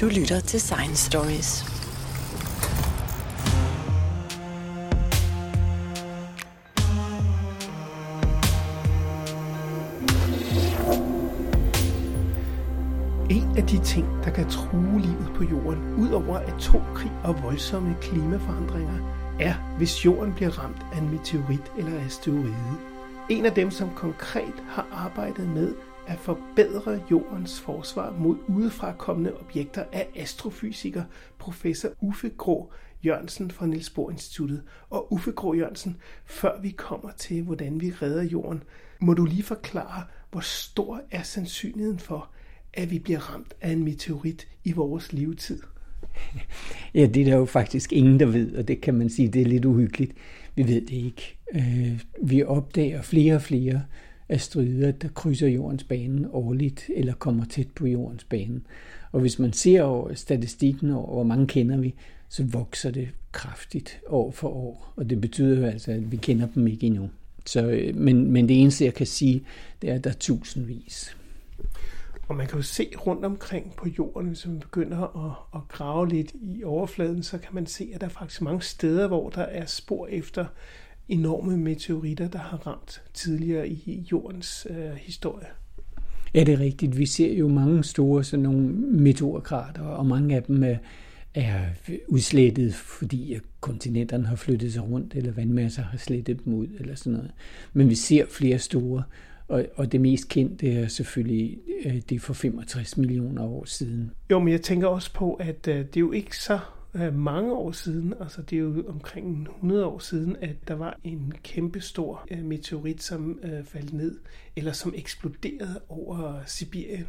Du lytter til Science Stories. En af de ting, der kan true livet på jorden, udover atomkrig og voldsomme klimaforandringer, er, hvis jorden bliver ramt af en meteorit eller asteroide. En af dem, som konkret har arbejdet med at forbedre jordens forsvar mod udefra kommende objekter, er astrofysiker professor Uffe Grå Jørgensen fra Niels Bohr Instituttet. Og Uffe Grå Jørgensen, før vi kommer til, hvordan vi redder jorden, må du lige forklare, hvor stor er sandsynligheden for, at vi bliver ramt af en meteorit i vores levetid? Ja, det er der jo faktisk ingen, der ved, og det kan man sige, det er lidt uhyggeligt. Vi ved det ikke. Øh, vi opdager flere og flere asteroider, der krydser jordens bane årligt, eller kommer tæt på jordens bane. Og hvis man ser over statistikken over, hvor mange kender vi, så vokser det kraftigt år for år. Og det betyder jo altså, at vi kender dem ikke endnu. Så, øh, men, men det eneste, jeg kan sige, det er, at der er tusindvis. Og man kan jo se rundt omkring på jorden, hvis man begynder at, at grave lidt i overfladen, så kan man se, at der er faktisk mange steder, hvor der er spor efter enorme meteoritter, der har ramt tidligere i jordens øh, historie. Ja, det er rigtigt. Vi ser jo mange store sådan nogle meteorkrater, og mange af dem er, er udslettet, fordi kontinenterne har flyttet sig rundt, eller vandmasser har slettet dem ud, eller sådan noget. Men vi ser flere store, og, og det mest kendte er selvfølgelig øh, det for 65 millioner år siden. Jo, men jeg tænker også på, at øh, det er jo ikke så øh, mange år siden, altså det er jo omkring 100 år siden, at der var en kæmpe stor øh, meteorit, som øh, faldt ned, eller som eksploderede over Sibirien.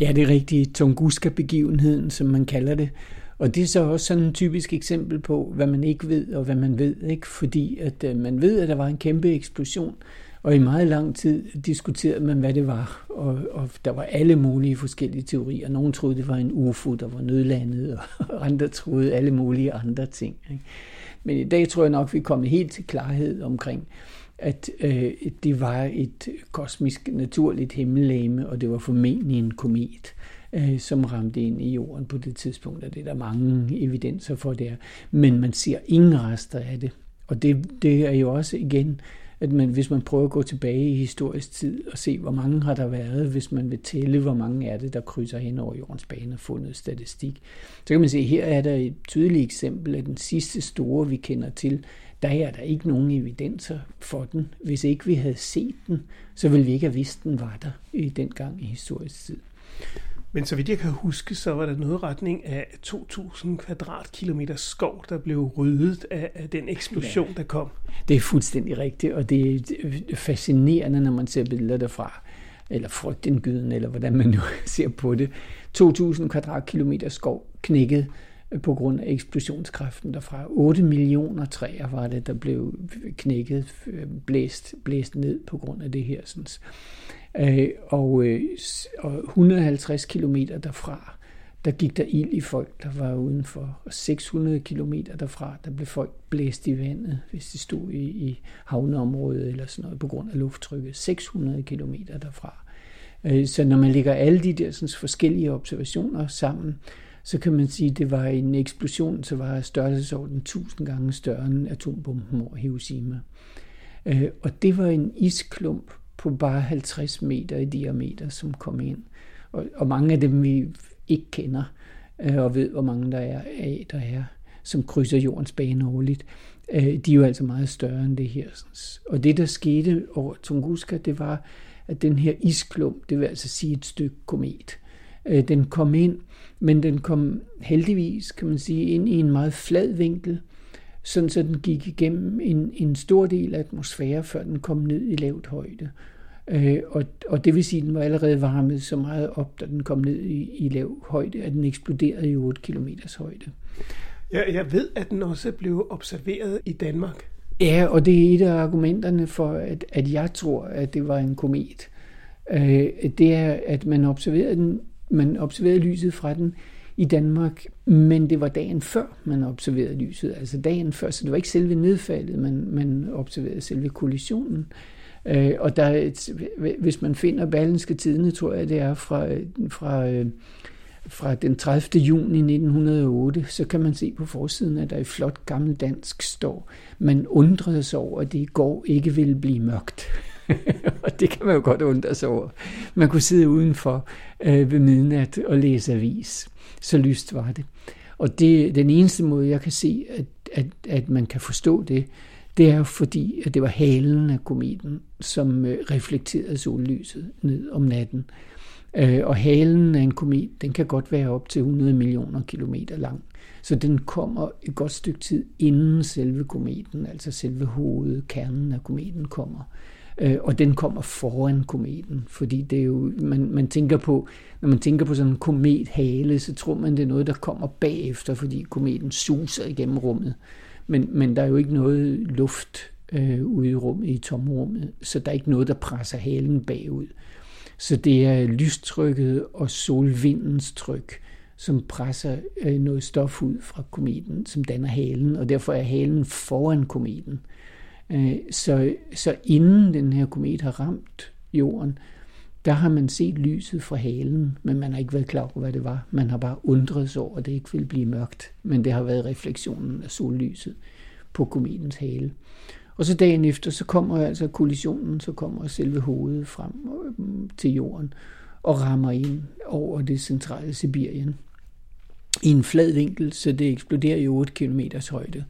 Ja, det er rigtigt. Tunguska-begivenheden, som man kalder det. Og det er så også sådan et typisk eksempel på, hvad man ikke ved, og hvad man ved. ikke, Fordi at øh, man ved, at der var en kæmpe eksplosion, og i meget lang tid diskuterede man, hvad det var. Og, og der var alle mulige forskellige teorier. Nogle troede, det var en UFO, der var nødlandet, og andre troede alle mulige andre ting. Ikke? Men i dag tror jeg nok, vi er kommet helt til klarhed omkring, at øh, det var et kosmisk naturligt himmellegeme, og det var formentlig en komet, øh, som ramte ind i jorden på det tidspunkt, og det er der mange evidenser for der. Men man ser ingen rester af det. Og det, det er jo også igen at man, hvis man prøver at gå tilbage i historisk tid og se, hvor mange har der været, hvis man vil tælle, hvor mange er det, der krydser hen over jordens bane og fundet statistik, så kan man se, at her er der et tydeligt eksempel af den sidste store, vi kender til, der er der ikke nogen evidenser for den. Hvis ikke vi havde set den, så ville vi ikke have vidst, den var der i den gang i historisk tid. Men så vidt jeg kan huske, så var der noget retning af 2.000 kvadratkilometer skov, der blev ryddet af, af den eksplosion, ja, der kom. Det er fuldstændig rigtigt, og det er fascinerende, når man ser billeder derfra, eller frygtindgyden, eller hvordan man nu ser på det. 2.000 kvadratkilometer skov knækket på grund af eksplosionskraften derfra. 8 millioner træer var det, der blev knækket, blæst, blæst ned på grund af det her. Sådan. Øh, og, øh, og 150 km derfra, der gik der ild i folk, der var udenfor. Og 600 km derfra, der blev folk blæst i vandet, hvis de stod i, i havneområdet eller sådan noget, på grund af lufttrykket. 600 km derfra. Øh, så når man lægger alle de der sådan, forskellige observationer sammen, så kan man sige, at det var en eksplosion, så var størrelsesorden 1000 gange større end atombomben over Hiroshima. Øh, og det var en isklump på bare 50 meter i diameter, som kom ind. Og, og mange af dem, vi ikke kender, øh, og ved, hvor mange der er af, der er, som krydser jordens bane årligt, øh, de er jo altså meget større end det her. Og det, der skete over Tunguska, det var, at den her isklump, det vil altså sige et stykke komet, øh, den kom ind, men den kom heldigvis, kan man sige, ind i en meget flad vinkel, sådan så den gik igennem en, en stor del af atmosfæren, før den kom ned i lavt højde. Øh, og, og det vil sige, at den var allerede varmet så meget op, da den kom ned i, i lav højde, at den eksploderede i 8 km højde. Ja, jeg ved, at den også blev observeret i Danmark. Ja, og det er et af argumenterne for, at, at jeg tror, at det var en komet. Øh, det er, at man observerede, den, man observerede lyset fra den i Danmark, men det var dagen før, man observerede lyset. Altså dagen før, så det var ikke selve nedfaldet, man, man observerede selve kollisionen. Øh, og der, hvis man finder ballenske tidene, tror jeg, det er fra, fra, øh, fra den 30. juni 1908, så kan man se på forsiden, at der i flot gammel dansk står, man undrede sig over, at det i går ikke ville blive mørkt. og det kan man jo godt undre sig over. Man kunne sidde udenfor øh, ved midnat og læse avis. Så lyst var det. Og det den eneste måde, jeg kan se, at, at, at man kan forstå det, det er fordi, at det var halen af kometen, som øh, reflekterede sollyset ned om natten. Øh, og halen af en komet, den kan godt være op til 100 millioner kilometer lang. Så den kommer et godt stykke tid inden selve kometen, altså selve hovedet, kernen af kometen kommer. Øh, og den kommer foran kometen, fordi det er jo, man, man tænker på, når man tænker på sådan en komethale, så tror man, det er noget, der kommer bagefter, fordi kometen suser igennem rummet. Men, men der er jo ikke noget luft øh, ude i rummet, i tomrummet, så der er ikke noget, der presser halen bagud. Så det er lystrykket og solvindens tryk, som presser øh, noget stof ud fra kometen, som danner halen, og derfor er halen foran kometen. Øh, Øh, så, så inden den her komet har ramt jorden, der har man set lyset fra halen, men man har ikke været klar over, hvad det var. Man har bare undret sig over, at det ikke ville blive mørkt, men det har været refleksionen af sollyset på kometens hale. Og så dagen efter, så kommer altså kollisionen, så kommer selve hovedet frem øh, til jorden og rammer ind over det centrale Sibirien i en flad vinkel, så det eksploderer i 8 km højde.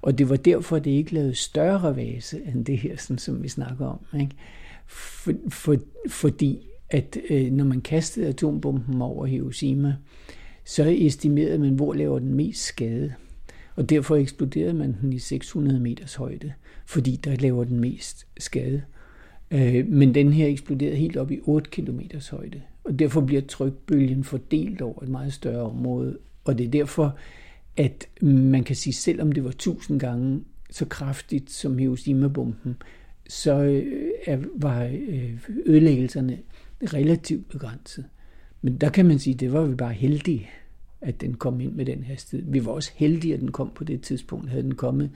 Og det var derfor, det ikke lavede større vase end det her, sådan som vi snakker om. Ikke? For, for, fordi at øh, når man kastede atombomben over Hiroshima, så estimerede man, hvor laver den mest skade. Og derfor eksploderede man den i 600 meters højde, fordi der laver den mest skade. Øh, men den her eksploderede helt op i 8 km højde, og derfor bliver trykbølgen fordelt over et meget større område. Og det er derfor, at man kan sige, selvom det var tusind gange så kraftigt som Hiroshima-bomben, så øh, var øh, ødelæggelserne relativt begrænset. Men der kan man sige, at det var vi bare heldige, at den kom ind med den hastighed. Vi var også heldige, at den kom på det tidspunkt. Havde den kommet,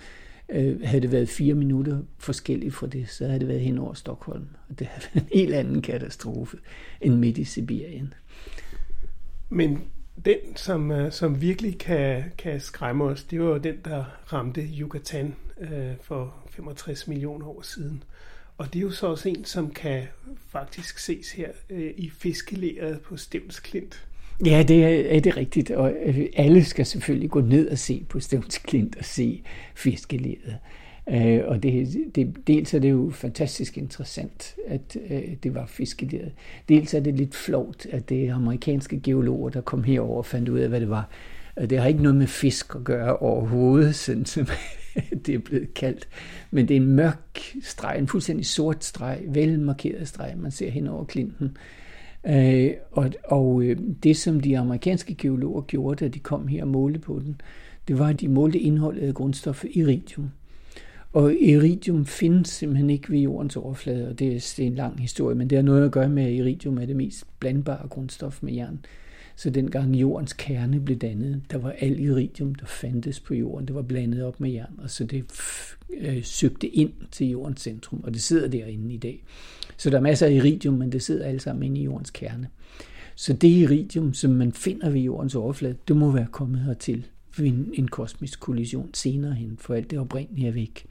øh, havde det været fire minutter forskelligt fra det, så havde det været hen over Stockholm. Og det havde været en helt anden katastrofe end midt i Sibirien. Men den, som, øh, som virkelig kan, kan skræmme os, det var jo den, der ramte Yucatan øh, for 65 millioner år siden. Og det er jo så også en, som kan faktisk ses her øh, i fiskelæret på Stevns Klint. Ja, det er, er det rigtigt, og øh, alle skal selvfølgelig gå ned og se på Stevns Klint og se fiskelæret. Øh, og det, det, dels er det jo fantastisk interessant, at øh, det var fiskeleret. Dels er det lidt flot, at det er amerikanske geologer, der kom herover og fandt ud af, hvad det var. Øh, det har ikke noget med fisk at gøre overhovedet, sådan som det er blevet kaldt. Men det er en mørk streg, en fuldstændig sort streg, velmarkeret streg, man ser hen over klinten. Øh, og og øh, det, som de amerikanske geologer gjorde, da de kom her og målte på den, det var, at de målte indholdet af grundstoffet iridium. Og iridium findes simpelthen ikke ved jordens overflade, og det er, en lang historie, men det har noget at gøre med, at iridium er det mest blandbare grundstof med jern. Så dengang jordens kerne blev dannet, der var al iridium, der fandtes på jorden, det var blandet op med jern, og så det øh, søgte ind til jordens centrum, og det sidder derinde i dag. Så der er masser af iridium, men det sidder alle sammen inde i jordens kerne. Så det iridium, som man finder ved jordens overflade, det må være kommet hertil en, en kosmisk kollision senere hen, for alt det oprindelige er væk.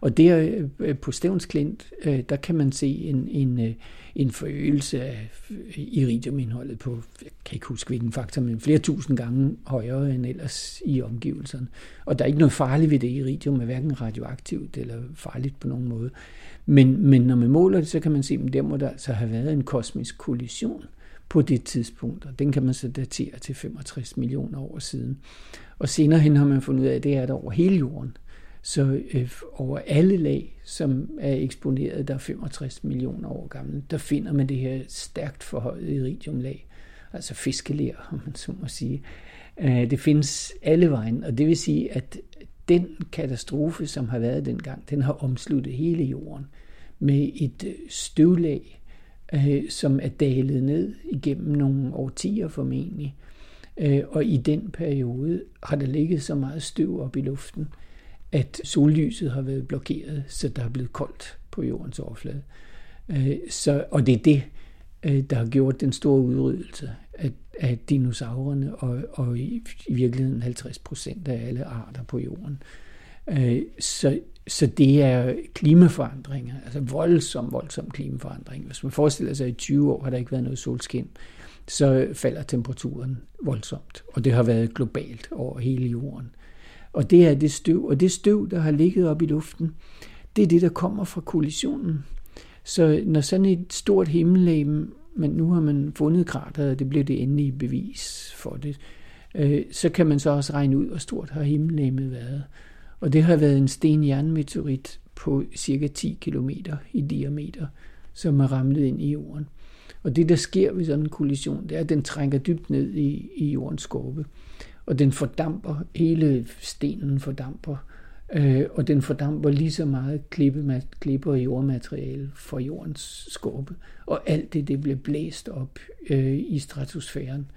Og der øh, på Stævns Klint, øh, der kan man se en, en, øh, en forøgelse af iridiumindholdet på, jeg kan ikke huske hvilken faktor, men flere tusind gange højere end ellers i omgivelserne. Og der er ikke noget farligt ved det. Iridium er hverken radioaktivt eller farligt på nogen måde. Men, men når man måler det, så kan man se, at der må der altså have været en kosmisk kollision på det tidspunkt, og den kan man så datere til 65 millioner år siden. Og senere hen har man fundet ud af, at det er der over hele jorden. Så øh, over alle lag, som er eksponeret, der er 65 millioner år gamle, der finder man det her stærkt forhøjet iridiumlag, altså fiskeler, om man så må sige. Øh, det findes alle vejen, og det vil sige, at den katastrofe, som har været dengang, den har omsluttet hele jorden med et øh, støvlag, øh, som er dalet ned igennem nogle årtier formentlig. Øh, Øh, og i den periode har der ligget så meget støv op i luften, at sollyset har været blokeret, så der er blevet koldt på jordens overflade. Øh, så, og det er det, øh, der har gjort den store udryddelse. af, af dinosaurerne og, og i, i virkeligheden 50 procent af alle arter på jorden. Øh, så, så det er klimaforandringer, altså voldsom, voldsom klimaforandring. Hvis man forestiller sig, at i 20 år har der ikke været noget solskin, så falder temperaturen voldsomt, og det har været globalt over hele jorden. Og det er det støv, og det støv, der har ligget op i luften, det er det, der kommer fra kollisionen. Så når sådan et stort himmellegeme, men nu har man fundet krateret, og det bliver det endelige bevis for det, øh, så kan man så også regne ud, hvor stort har himmellegemet været. Og det har været en stenjernmeteorit på cirka 10 km i diameter, som er ramlet ind i jorden. Og det, der sker ved sådan en kollision, det er, at den trænger dybt ned i, i jordens skorpe. Og den fordamper, hele stenen fordamper, øh, og den fordamper lige så meget klippe, klippe og jordmateriale fra jordens skorpe. Og alt det, det bliver blæst op øh, i stratosfæren.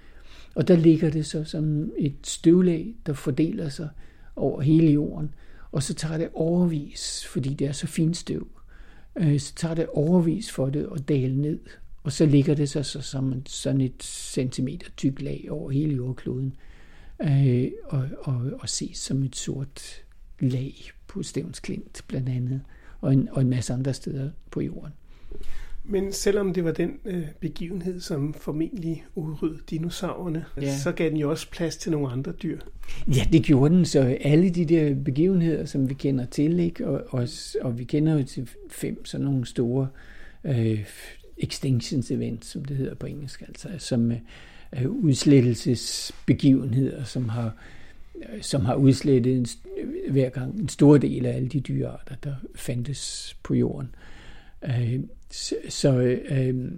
Og der ligger det så som et støvlag, der fordeler sig over hele jorden. Og så tager det overvis, fordi det er så fint støv, øh, så tager det overvis for det at dale ned. Og så ligger det så, så som sådan et centimeter tyk lag over hele jordkloden. Øh, og, og, og ses som et sort lag på Stævns Klint blandt andet, og en, og en masse andre steder på jorden. Men selvom det var den øh, begivenhed, som formentlig udryddede dinosaurerne, ja. så gav den jo også plads til nogle andre dyr. Ja, det gjorde den. Så alle de der begivenheder, som vi kender til, ikke? Og, og, og vi kender jo til fem sådan nogle store øh, extinctions events, som det hedder på engelsk, altså som øh, øh udslettelsesbegivenheder, som har øh, som har udslettet en, øh, hver gang en stor del af alle de dyrearter, der fandtes på jorden. Øh, så, så, øh,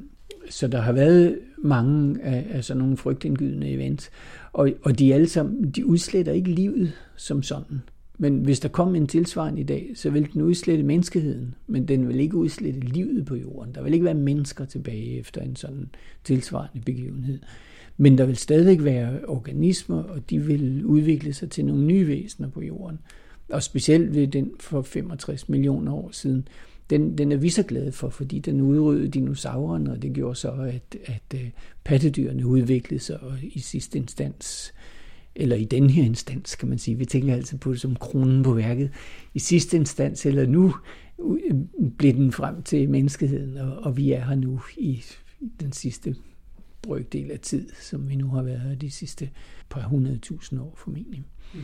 så der har været mange af, af sådan nogle frygtindgydende events, og, og de alle sammen, de udsletter ikke livet som sådan. Men hvis der kom en tilsvarende i dag, så ville den udslette menneskeheden, men den vil ikke udslette livet på jorden. Der vil ikke være mennesker tilbage efter en sådan tilsvarende begivenhed. Men der vil stadig være organismer, og de vil udvikle sig til nogle nye væsener på jorden. Og specielt ved den for 65 millioner år siden, den, den er vi så glade for, fordi den udryddede dinosaurerne, og det gjorde så, at, at øh, pattedyrene udviklede sig, og i sidste instans, eller i den her instans, kan man sige, vi tænker altid på det som kronen på værket, i sidste instans, eller nu, blev den frem til menneskeheden, og, og vi er her nu i den sidste brøkdel af tid, som vi nu har været her de sidste par hundredtusind år formentlig. Mm.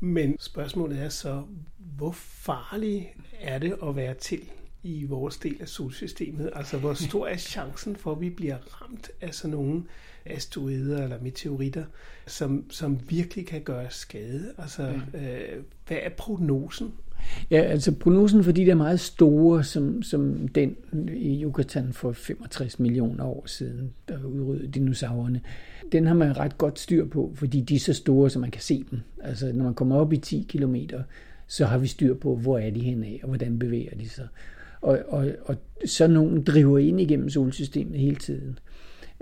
Men spørgsmålet er så, hvor farligt er det at være til? I vores del af solsystemet? Altså, hvor stor er chancen for, at vi bliver ramt af sådan nogle asteroider eller meteoritter, som, som virkelig kan gøre skade? Altså, øh, hvad er prognosen? Ja, altså prognosen for de der meget store, som, som den i Yucatan for 65 millioner år siden, der udryddede dinosaurerne, den har man ret godt styr på, fordi de er så store, så man kan se dem. Altså når man kommer op i 10 km, så har vi styr på, hvor er de henne af, og hvordan bevæger de sig. Og, og, og så nogen driver ind igennem solsystemet hele tiden.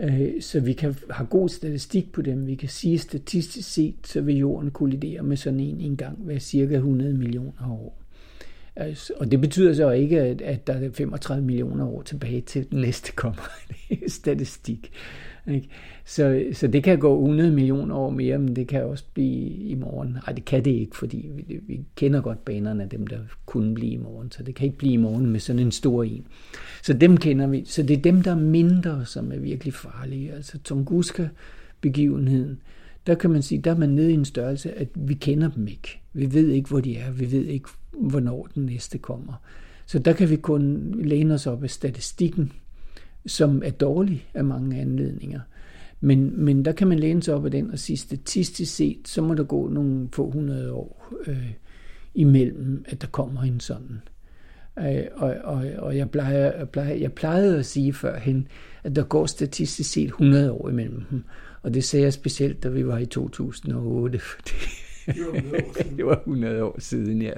Øh, så vi kan have god statistik på dem. Vi kan sige statistisk set, så vil jorden kollidere med sådan en en gang hver cirka 100 millioner år. Altså, og det betyder så ikke, at, der er 35 millioner år tilbage til den næste kommer. Det er statistik. Ikke? Så, så det kan gå 100 millioner år mere, men det kan også blive i morgen. Nej, det kan det ikke, fordi vi, vi kender godt banerne af dem, der kunne blive i morgen. Så det kan ikke blive i morgen med sådan en stor en. Så dem kender vi. Så det er dem, der er mindre, som er virkelig farlige. Altså Tunguska-begivenheden, der kan man sige, der er man nede i en størrelse, at vi kender dem ikke. Vi ved ikke, hvor de er. Vi ved ikke, hvornår den næste kommer. Så der kan vi kun læne os op af statistikken, som er dårlig af mange anledninger. Men, men der kan man læne sig op af den og sige, statistisk set, så må der gå nogle få hundrede år øh, imellem, at der kommer en sådan. Øh, og, og, og jeg, plejer, jeg, plejer, jeg plejede at sige førhen, at der går statistisk set 100 år imellem dem. Og det sagde jeg specielt, da vi var i 2008, fordi det var 100 år siden, ja.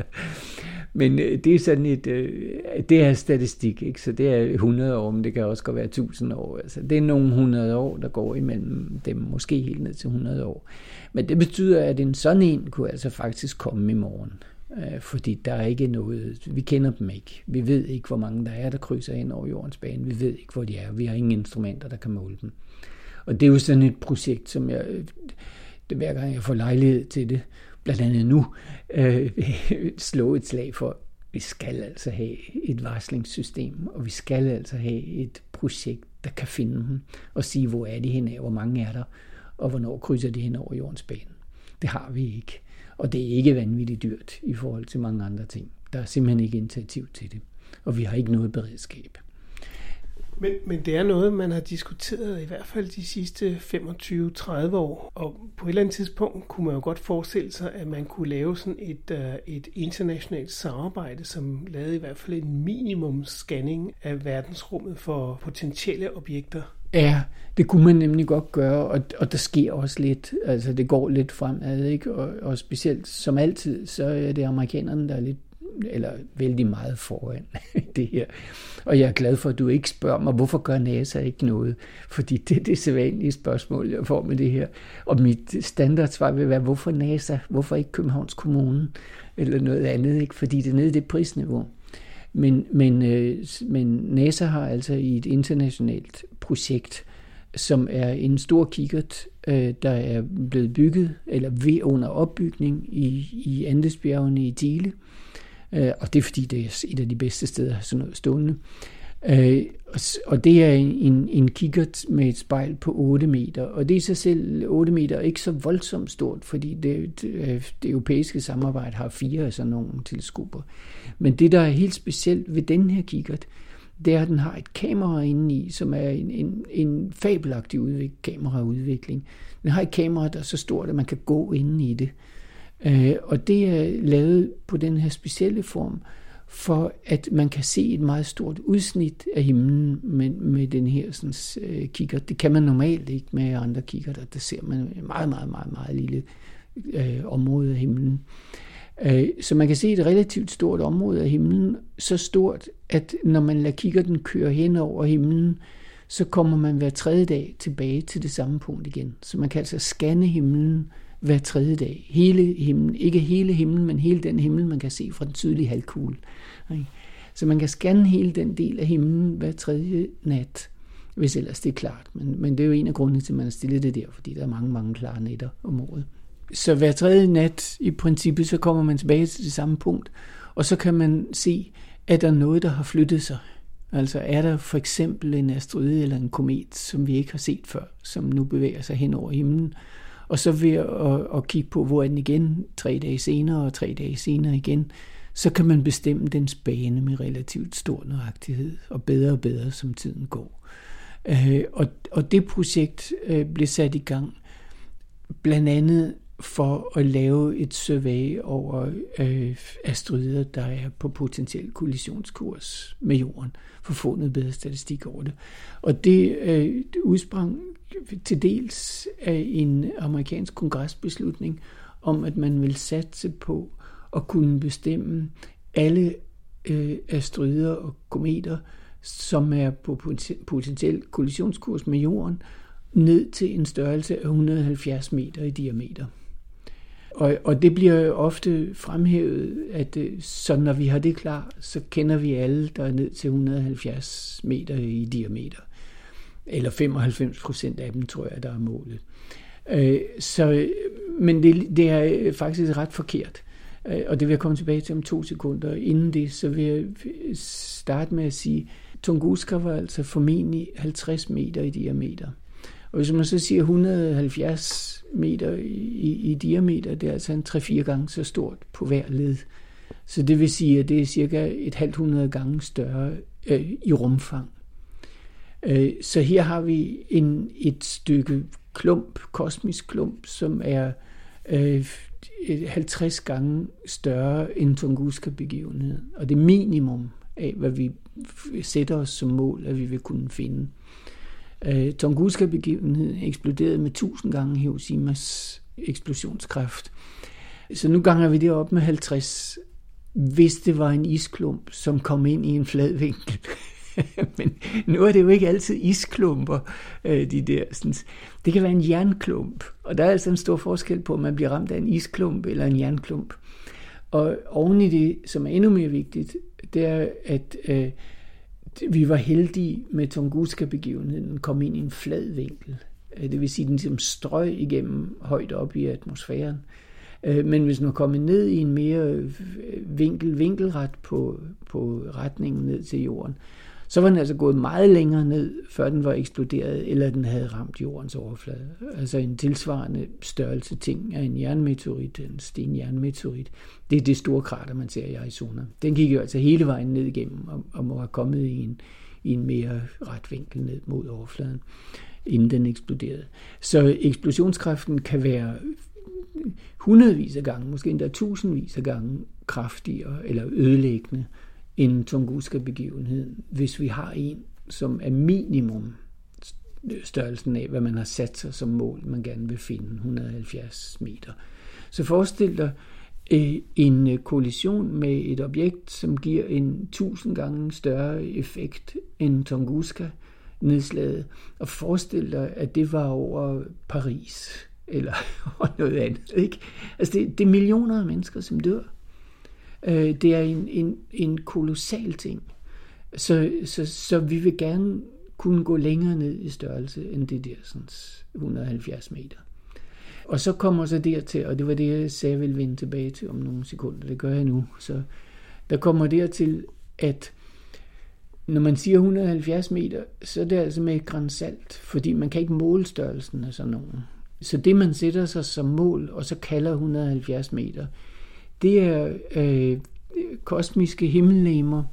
Men øh, det er sådan et, øh, det er statistik, ikke? så det er 100 år, men det kan også godt være 1000 år. Altså, det er nogle 100 år, der går imellem dem, måske helt ned til 100 år. Men det betyder, at en sådan en kunne altså faktisk komme i morgen. Øh, fordi der er ikke noget, vi kender dem ikke. Vi ved ikke, hvor mange der er, der krydser ind over jordens bane. Vi ved ikke, hvor de er. Vi har ingen instrumenter, der kan måle dem. Og det er jo sådan et projekt, som jeg, det, hver gang jeg får lejlighed til det, blandt andet nu, øh, slå et slag for, vi skal altså have et varslingssystem, og vi skal altså have et projekt, der kan finde dem og sige, hvor er de henne, hvor mange er der, og hvornår krydser de hen over jordens bane. Det har vi ikke. Og det er ikke vanvittigt dyrt i forhold til mange andre ting. Der er simpelthen ikke initiativ til det. Og vi har ikke noget beredskab. Men, men det er noget, man har diskuteret i hvert fald de sidste 25-30 år. Og på et eller andet tidspunkt kunne man jo godt forestille sig, at man kunne lave sådan et, uh, et internationalt samarbejde, som lavede i hvert fald en minimum scanning af verdensrummet for potentielle objekter. Ja, det kunne man nemlig godt gøre, og, og der sker også lidt, altså det går lidt fremad, ikke? Og, og specielt som altid, så er det amerikanerne, der er lidt eller vældig meget foran det her. Og jeg er glad for, at du ikke spørger mig, hvorfor gør NASA ikke noget? Fordi det er det sædvanlige spørgsmål, jeg får med det her. Og mit standardsvar vil være, hvorfor NASA? Hvorfor ikke Københavns Kommune? Eller noget andet, ikke? Fordi det er nede i det prisniveau. Men, men, øh, men NASA har altså i et internationalt projekt, som er en stor kikkert, øh, der er blevet bygget, eller ved under opbygning i, i Andesbjergene i Dile, Øh, Øh, og det er fordi, det er et af de bedste steder sådan noget stående. Øh, og det er en, en kikkert med et spejl på 8 meter, og det er i sig selv 8 meter ikke så voldsomt stort, fordi det, det, øh, det europæiske samarbejde har fire af sådan nogle teleskoper. Men det, der er helt specielt ved den her kikkert, det er, at den har et kamera inde i, som er en, en, en fabelagtig udvik- kameraudvikling. Den har et kamera, der er så stort, at man kan gå inde i det. Øh, Øh, og det er lavet på den her specielle form, for at man kan se et meget stort udsnit af himlen med, med den her sådan, øh, kigger. Det kan man normalt ikke med andre kigger, der, der ser man et meget, meget, meget, meget lille øh, område af himlen. Øh, så man kan se et relativt stort område af himlen, så stort, at når man lader kikkerten køre hen over himlen, så kommer man hver tredje dag tilbage til det samme punkt igen. Så man kan altså scanne himlen hver tredje dag. Hele himlen, ikke hele himlen, men hele den himmel, man kan se fra den sydlige halvkugle. Så man kan scanne hele den del af himlen hver tredje nat, hvis ellers det er klart. Men, men det er jo en af grundene til, at man har stillet det der, fordi der er mange, mange klare nætter om året. Så hver tredje nat, i princippet, så kommer man tilbage til det samme punkt, og så kan man se, at der er noget, der har flyttet sig. Altså er der for eksempel en asteroide eller en komet, som vi ikke har set før, som nu bevæger sig hen over himlen, og så ved at, at kigge på, hvor er den igen? Tre dage senere og tre dage senere igen, så kan man bestemme dens bane med relativt stor nøjagtighed, og bedre og bedre, som tiden går. Øh, og, og det projekt øh, blev sat i gang blandt andet for at lave et survey over øh, asteroider, der er på potentiel kollisionskurs med jorden, Øh, få fundet bedre statistik over det. Og det, øh, det udsprang til dels af en amerikansk kongresbeslutning om, at man vil satse på at kunne bestemme alle øh, asteroider og kometer, som er på potentiel kollisionskurs med jorden, ned til en størrelse af 170 meter i diameter. Og, og det bliver jo ofte fremhævet, at øh, så når vi har det klar, så kender vi alle, der er ned til 170 meter i diameter eller 95 procent af dem, tror jeg, der er målet. Øh, så, men det, det er faktisk ret forkert. Øh, og det vil jeg komme tilbage til om to sekunder. Inden det, så vil jeg starte med at sige, Tunguska var altså formentlig 50 meter i diameter. Og hvis man så siger 170 meter i, i, diameter, det er altså en 3-4 gange så stort på hver led. Så det vil sige, at det er cirka et halvt hundrede gange større øh, i rumfang. Øh, så her har vi en, et stykke klump, kosmisk klump, som er øh, 50 gange større end Tunguska-begivenheden. Og det minimum af, hvad vi sætter os som mål, at vi vil kunne finde. Øh, Tunguska-begivenheden eksploderede med 1000 gange Hiroshimas eksplosionskraft. Så nu ganger vi det op med 50, hvis det var en isklump, som kom ind i en flad vinkel. Men nu er det jo ikke altid isklumper, øh, de der. Sådan. Det kan være en jernklump, og der er altså en stor forskel på, om man bliver ramt af en isklump eller en jernklump. Og oven i det, som er endnu mere vigtigt, det er, at øh, vi var heldige med Tunguska-begivenheden, kom ind i en flad vinkel. Øh, det vil sige, at den ligesom strøg igennem højt op i atmosfæren. Øh, men hvis man kommer ned i en mere øh, vinkel, vinkelret på, på retningen ned til jorden, så var den altså gået meget længere ned, før den var eksploderet, eller den havde ramt jordens overflade. Altså en tilsvarende størrelse ting af en jernmeteorit, en stenjernmeteorit. Det er det store krater, man ser i Arizona. Den gik jo altså hele vejen ned igennem, og, og må have kommet i en, i en mere ret vinkel ned mod overfladen, inden den eksploderede. Så eksplosionskraften kan være hundredvis af gange, måske endda tusindvis af gange kraftigere eller ødelæggende en Tunguska-begivenhed, hvis vi har en, som er minimum størrelsen af, hvad man har sat sig som mål, man gerne vil finde, 170 meter. Så forestil dig øh, en øh, kollision med et objekt, som giver en tusind gange større effekt end Tunguska nedslaget, og forestil dig, at det var over Paris, eller noget andet. Ikke? Altså det, det er millioner af mennesker, som dør. Øh, det er en, en, en kolossal ting. Så, så, så vi vil gerne kunne gå længere ned i størrelse end det der sådan 170 meter. Og så kommer så dertil, og det var det, jeg sagde, jeg ville vende tilbage til om nogle sekunder. Det gør jeg nu. Så der kommer dertil, at når man siger 170 meter, så er det altså med grænsalt, fordi man kan ikke måle størrelsen af sådan nogen. Så det, man sætter sig som mål, og så kalder 170 meter, det er øh, kosmiske himmellegemer,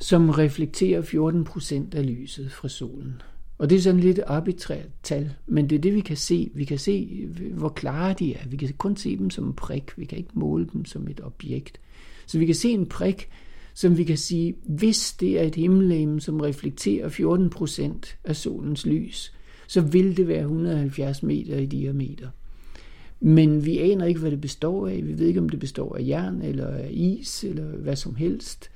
som reflekterer 14 procent af lyset fra solen. Og det er sådan lidt arbitrært tal, men det er det, vi kan se. Vi kan se, hvor klare de er. Vi kan kun se dem som en prik. Vi kan ikke måle dem som et objekt. Så vi kan se en prik, som vi kan sige, hvis det er et himmellegeme, som reflekterer 14 procent af solens lys, så vil det være 170 meter i diameter. Men vi aner ikke, hvad det består af. Vi ved ikke, om det består af jern eller af is eller hvad som helst.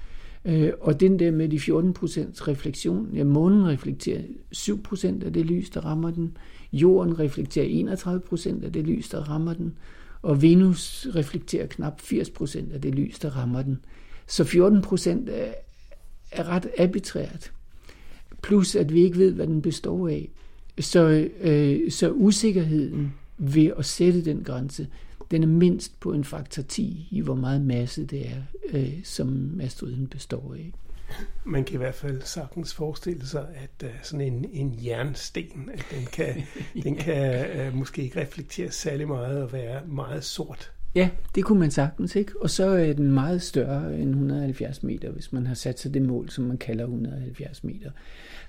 Øh, og den der med de 14% refleksion, ja, månen reflekterer 7% af det lys, der rammer den. Jorden reflekterer 31% af det lys, der rammer den. Og Venus reflekterer knap 80% af det lys, der rammer den. Så 14% er, er ret arbitrært. Plus at vi ikke ved, hvad den består af. Så, øh, så usikkerheden ved at sætte den grænse, den er mindst på en faktor 10 i, hvor meget masse det er, øh, som asteroiden består af. Man kan i hvert fald sagtens forestille sig, at uh, sådan en, en jernsten, at den kan, ja. den kan uh, måske ikke reflektere særlig meget og være meget sort. Ja, det kunne man sagtens, ikke? Og så er den meget større end 170 meter, hvis man har sat sig det mål, som man kalder 170 meter.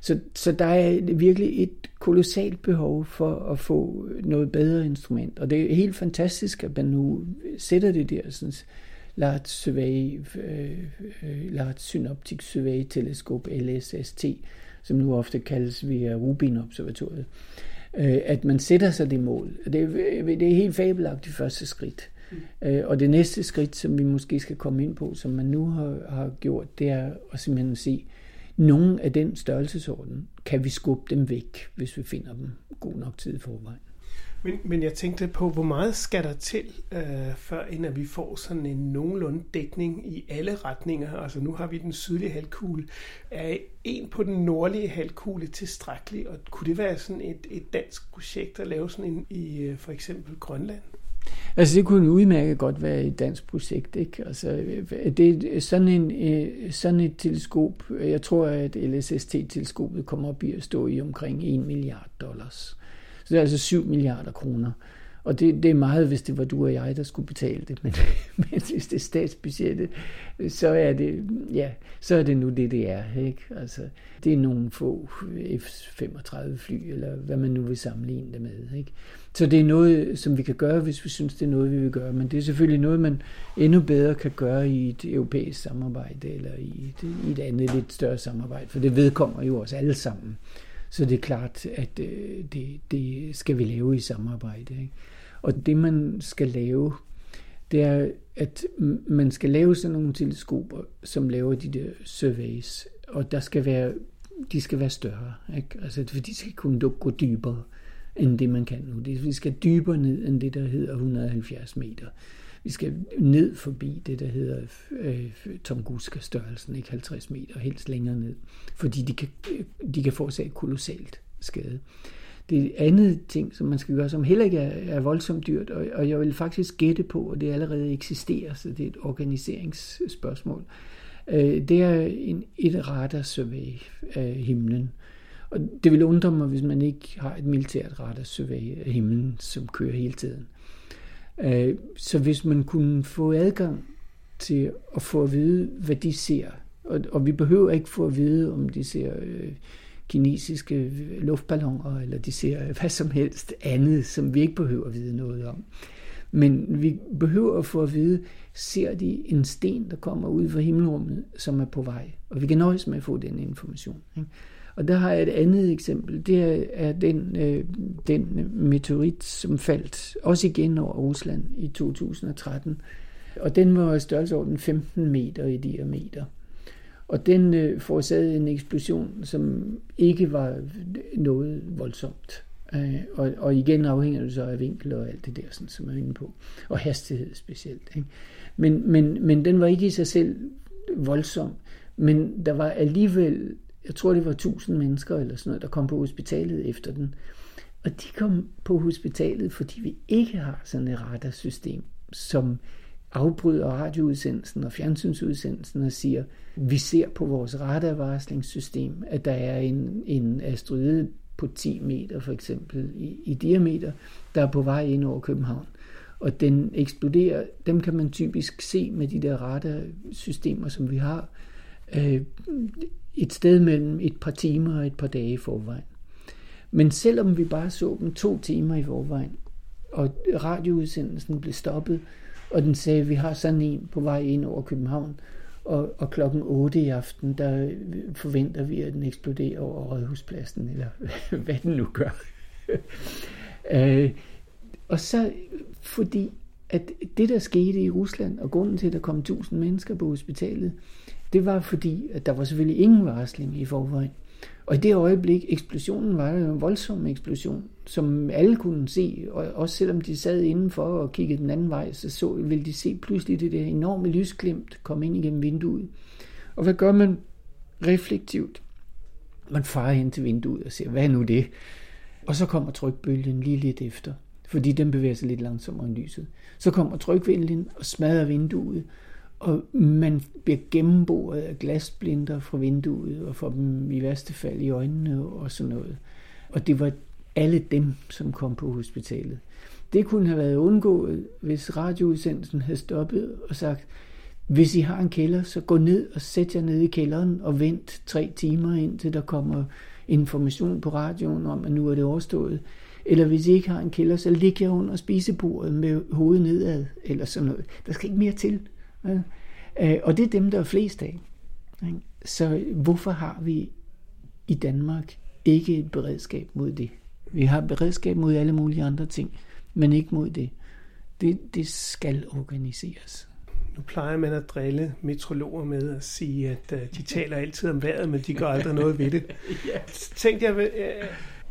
Så, så der er virkelig et kolossalt behov for at få noget bedre instrument. Og det er helt fantastisk, at man nu sætter det der sådan, Large Survey, øh, øh Large Synoptic Survey Teleskop, LSST, som nu ofte kaldes via Rubin-observatoriet, øh, at man sætter sig det mål. Det, er, det er helt fabelagtigt første skridt. Mm. Øh, og det næste skridt, som vi måske skal komme ind på, som man nu har, har gjort, det er at simpelthen se, nogle af den størrelsesorden kan vi skubbe dem væk, hvis vi finder dem god nok tid i forvejen. Men, men jeg tænkte på, hvor meget skal der til, øh, før inden at vi får sådan en nogenlunde dækning i alle retninger? Altså nu har vi den sydlige halvkugle. Er en på den nordlige halvkugle tilstrækkelig? Og kunne det være sådan et, et dansk projekt at lave sådan en i øh, for eksempel Grønland? Altså det kunne udmærket godt være et dansk projekt. Ikke? Altså, det er sådan, en, øh, sådan et teleskop, jeg tror, at LSST-teleskopet kommer op i at stå i omkring 1 milliard dollars. Så det er altså 7 milliarder kroner. Og det, det er meget, hvis det var du og jeg, der skulle betale det. Men, men hvis det er statsbudgettet, så er det, ja, så er det nu det, det er. Ikke? Altså, det er nogle få F-35 fly, eller hvad man nu vil sammenligne det med. Ikke? Så det er noget, som vi kan gøre, hvis vi synes, det er noget, vi vil gøre. Men det er selvfølgelig noget, man endnu bedre kan gøre i et europæisk samarbejde, eller i et, i et andet lidt større samarbejde. For det vedkommer jo os alle sammen. Så det er klart, at øh, det, det skal vi lave i samarbejde. Ikke? Og det, man skal lave, det er, at man skal lave sådan nogle teleskoper, som laver de der surveys, og der skal være, de skal være større, ikke? Altså, for de skal kunne gå dybere end det, man kan nu. Vi skal dybere ned end det, der hedder 170 meter. Vi skal ned forbi det, der hedder øh, Tunguska-størrelsen, ikke 50 meter, helst længere ned, fordi de kan, øh, de kan forårsage kolossalt skade. Det er andet ting, som man skal gøre, som heller ikke er, er voldsomt dyrt, og, og jeg vil faktisk gætte på, at det allerede eksisterer, så det er et organiseringsspørgsmål. Øh, det er en, et radarsurvey af himlen. Og det vil undre mig, hvis man ikke har et militært radarsurvey af himlen, som kører hele tiden. Øh, så hvis man kunne få adgang til at få at vide, hvad de ser, og, og vi behøver ikke få at vide, om de ser øh, kinesiske luftballoner, eller de ser hvad som helst andet, som vi ikke behøver at vide noget om. Men vi behøver at få at vide, ser de en sten, der kommer ud fra himmelrummet, som er på vej. Og vi kan nøjes med at få den information. Ikke? Og der har jeg et andet eksempel. Det er den, øh, den meteorit, som faldt også igen over Rusland i 2013. Og den var i størrelsesorden 15 meter i diameter. Og den øh, forårsagede en eksplosion, som ikke var noget voldsomt. Øh, og, og igen afhænger det så af vinkel og alt det der, sådan, som er inde på. Og hastighed specielt. Ikke? Men, men, men den var ikke i sig selv voldsom. Men der var alligevel, jeg tror det var 1000 mennesker eller sådan noget, der kom på hospitalet efter den. Og de kom på hospitalet, fordi vi ikke har sådan et radarsystem, som afbryder radioudsendelsen og fjernsynsudsendelsen og siger, vi ser på vores radarvarslingssystem, at der er en, en asteroide på 10 meter for eksempel i, i diameter, der er på vej ind over København. Og den eksploderer, dem kan man typisk se med de der radarsystemer, som vi har, øh, et sted mellem et par timer og et par dage i forvejen. Men selvom vi bare så dem to timer i forvejen, og radioudsendelsen blev stoppet, og den sagde, at vi har sådan en på vej ind over København, og, og klokken 8 i aften, der øh, forventer vi, at den eksploderer over Rådhuspladsen, eller hvad den nu gør. øh, og så fordi, at det der skete i Rusland, og grunden til, at der kom 1000 mennesker på hospitalet, det var fordi, at der var selvfølgelig ingen varsling i forvejen. Og i det øjeblik, eksplosionen var en voldsom eksplosion, som alle kunne se, og også selvom de sad indenfor og kiggede den anden vej, så, så ville de se pludselig det der enorme lysglimt komme ind igennem vinduet. Og hvad gør man reflektivt? Man farer hen til vinduet og siger, hvad er nu det? Og så kommer trykbølgen lige lidt efter, fordi den bevæger sig lidt langsommere end lyset. Så kommer trykvinden og smadrer vinduet, og man bliver gennemboret af glasblinder fra vinduet, og får dem i værste fald i øjnene og sådan noget. Og det var alle dem, som kom på hospitalet. Det kunne have været undgået, hvis radioudsendelsen havde stoppet og sagt, hvis I har en kælder, så gå ned og sæt jer ned i kælderen og vent tre timer indtil der kommer information på radioen om, at nu er det overstået. Eller hvis I ikke har en kælder, så lig jer under spisebordet med hovedet nedad, eller sådan noget. Der skal ikke mere til. Øh, og det er dem, der er flest af. Så hvorfor har vi i Danmark ikke et beredskab mod det? Vi har beredskab mod alle mulige andre ting, men ikke mod det. Det, det skal organiseres. Nu plejer man at drille metrologer med at sige, at uh, de taler altid om vejret, men de gør aldrig noget ved det. ja. Tænkte jeg,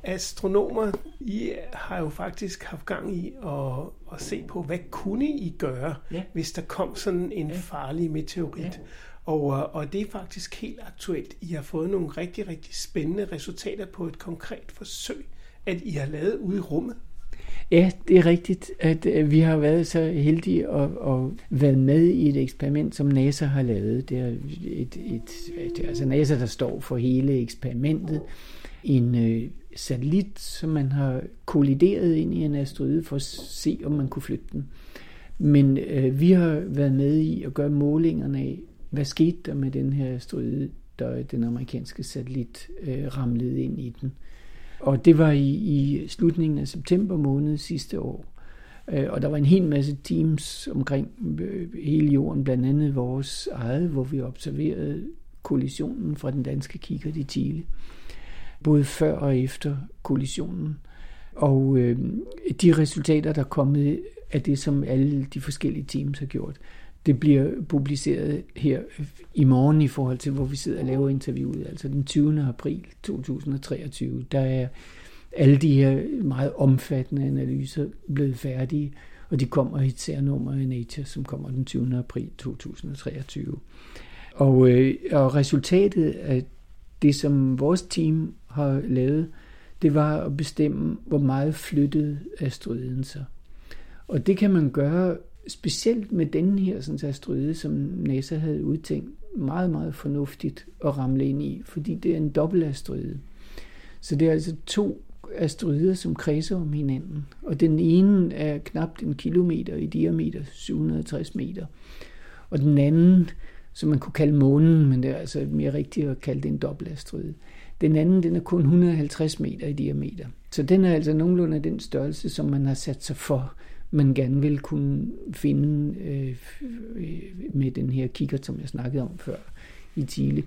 astronomer, I har jo faktisk haft gang i at, at se på, hvad kunne I gøre, ja. hvis der kom sådan en ja. farlig meteorit. Ja. Og, øh, og det er faktisk helt aktuelt. I har fået nogle rigtig, rigtig spændende resultater på et konkret forsøg, at I har lavet ude i rummet. Ja, det er rigtigt, at øh, vi har været så heldige at, at være med i et eksperiment, som NASA har lavet. Det er et, et, et, altså NASA, der står for hele eksperimentet. En øh, satellit, som man har kollideret ind i en asteroide for at se, om man kunne flytte den. Men øh, vi har været med i at gøre målingerne af, hvad skete der med den her asteroide, der den amerikanske satellit øh, ramlede ind i den. Og det var i, i slutningen af september måned sidste år. Øh, og der var en hel masse teams omkring øh, hele jorden, blandt andet vores eget, hvor vi observerede kollisionen fra den danske kikkert i Chile både før og efter kollisionen. Og øh, de resultater, der er kommet af det, som alle de forskellige teams har gjort, det bliver publiceret her i morgen i forhold til, hvor vi sidder og laver interviewet, altså den 20. april 2023. Der er alle de her meget omfattende analyser blevet færdige, og de kommer i et særnummer i Nature, som kommer den 20. april 2023. Og, øh, og resultatet af det, som vores team har lavet, det var at bestemme, hvor meget flyttede asteroiden sig. Og det kan man gøre specielt med den her sådan, asteroide, som NASA havde udtænkt, meget, meget fornuftigt at ramle ind i, fordi det er en dobbeltasteroide. Så det er altså to asteroider, som kredser om hinanden. Og den ene er knap en kilometer i diameter, 760 meter. Og den anden, som man kunne kalde månen, men det er altså mere rigtigt at kalde det en dobbeltasteroide. Den anden, den er kun 150 meter i diameter. Så den er altså nogenlunde den størrelse, som man har sat sig for, man gerne vil kunne finde øh, øh med den her kigger, som jeg snakkede om før i Chile.